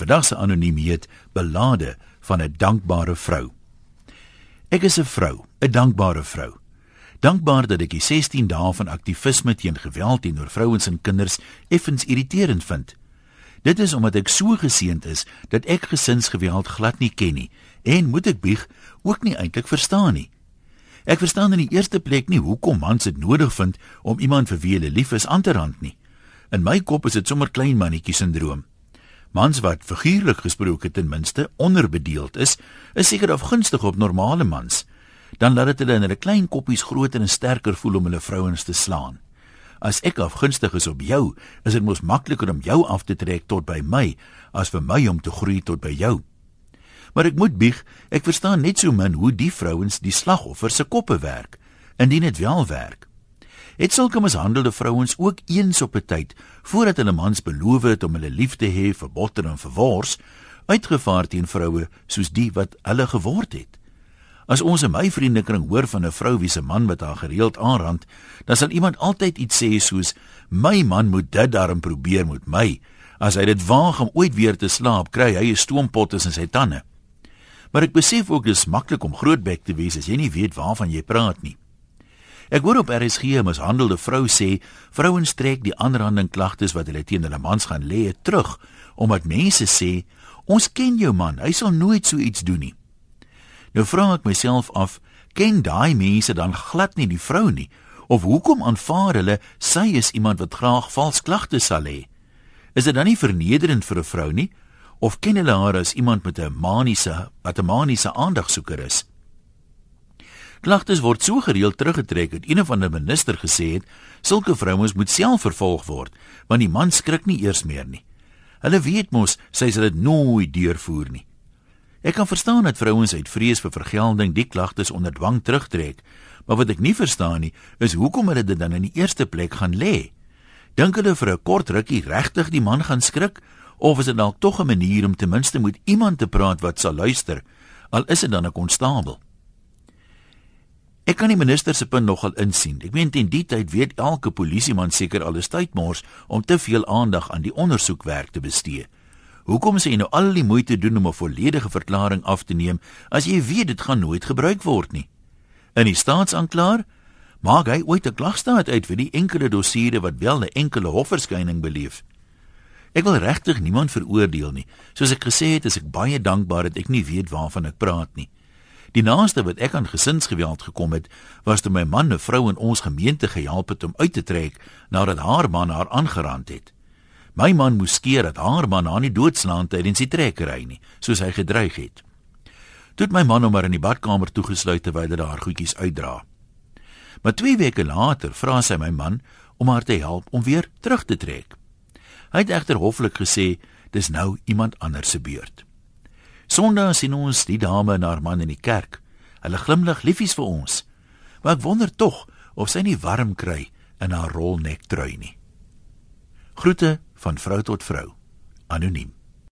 Vandag se anoniem heet Belade van 'n dankbare vrou. Ek is 'n vrou, 'n dankbare vrou. Dankbaar dat ek die 16 dae van aktivisme teen geweld teenoor vrouens en kinders effens irriterend vind. Dit is omdat ek so geseënd is dat ek gesinsgeweld glad nie ken nie en moet ek bieg ook nie eintlik verstaan nie. Ek verstaan in die eerste plek nie hoekom mans dit nodig vind om iemand vir wie hulle lief is aan te rand nie. In my kop is dit sommer klein mannetjie sindroom. Mans wat figuurlik gesproke ten minste onderbedeeld is, is seker afgunstig op normale mans. Dan laat dit hulle in hulle klein koppies groter en sterker voel om hulle vrouens te slaan. As ek afgunstig is op jou, is dit mos makliker om jou af te trek tot by my as vir my om te groei tot by jou. Maar ek moet bieg, ek verstaan net so min hoe die vrouens die slagoffer se koppe werk, indien dit wel werk. Het sulke mishandelde vrouens ook eens op 'n tyd voordat hulle mans beloof het om hulle lief te hê vir botter en vir wors uitgevaar teen vroue soos die wat hulle geword het. As ons in my vriendekring hoor van 'n vrou wie se man met haar gereeld aanrand, dan sal iemand altyd iets sê soos: "My man moet dit daarom probeer met my. As hy dit waag om ooit weer te slaap, kry hy 'n stoompot tussen sy tande." Maar ek besef ook dis maklik om grootbek te wees as jy nie weet waarvan jy praat nie. Ek hoor op RSG 'n mishandelde vrou sê vrouens trek die aanranding klagtes wat hulle teen hulle mans gaan lê terug omdat mense sê ons ken jou man, hy sal nooit so iets doen nie. Nou vra ek myself af, ken daai mense dan glad nie die vrou nie of hoekom aanvaar hulle sy is iemand wat graag vals klagtes sal hê? Is dit dan nie vernederend vir 'n vrou nie of ken hulle haar as iemand met 'n maniese, wat 'n maniese aandagsoeker is? Klagtes word so gereeld teruggetrek dat een van die minister gesê het, sulke vrouens moet self vervolg word, want die man skrik nie eers meer nie. Hulle weet mos sy sal dit nooit deurvoer nie. Ek kan verstaan dat vrouens uit vrees vir vergelding die klagtes onder dwang terugtrek, maar wat ek nie verstaan nie, is hoekom hulle dit dan in die eerste plek gaan lê. Dink hulle vir 'n kort rukkie regtig die man gaan skrik of is dit dalk tog 'n manier om ten minste met iemand te praat wat sal luister, al is dit dan 'n konstabel? Ek kan die minister se punt nogal insien. Ek meen teen die tyd weet elke polisieman seker alles tydmors om te veel aandag aan die ondersoekwerk te bestee. Hoekom sê jy nou al die moeite doen om 'n volledige verklaring af te neem as jy weet dit gaan nooit gebruik word nie? In die staatsaanklaer maak hy ooit 'n klagstaat uit vir die enkele dossiere wat wel 'n enkele hofverskyning beleef. Ek wil regtig niemand veroordeel nie. Soos ek gesê het, is ek baie dankbaar dat ek nie weet waarvan ek praat nie. Die naaste wat ek aan gesinsgeweld gekom het, was toe my man 'n vrou in ons gemeente gehelp het om uit te trek nadat haar man haar aangerand het. My man moes skeer dat haar man haar nie doodslaan tydens die trekkery nie, soos hy gedreig het. Toe het my man hom maar in die badkamer toegesluit terwyl hy haar goedjies uitdra. Maar 2 weke later vra sy my man om haar te help om weer terug te trek. Hy het egter hoflik gesê dis nou iemand anders se beurt. Sondag sien ons die dame en haar man in die kerk. Hulle glimlag liefies vir ons. Maar ek wonder tog of sy nie warm kry in haar rolnek trui nie. Groete van vrou tot vrou. Anoniem.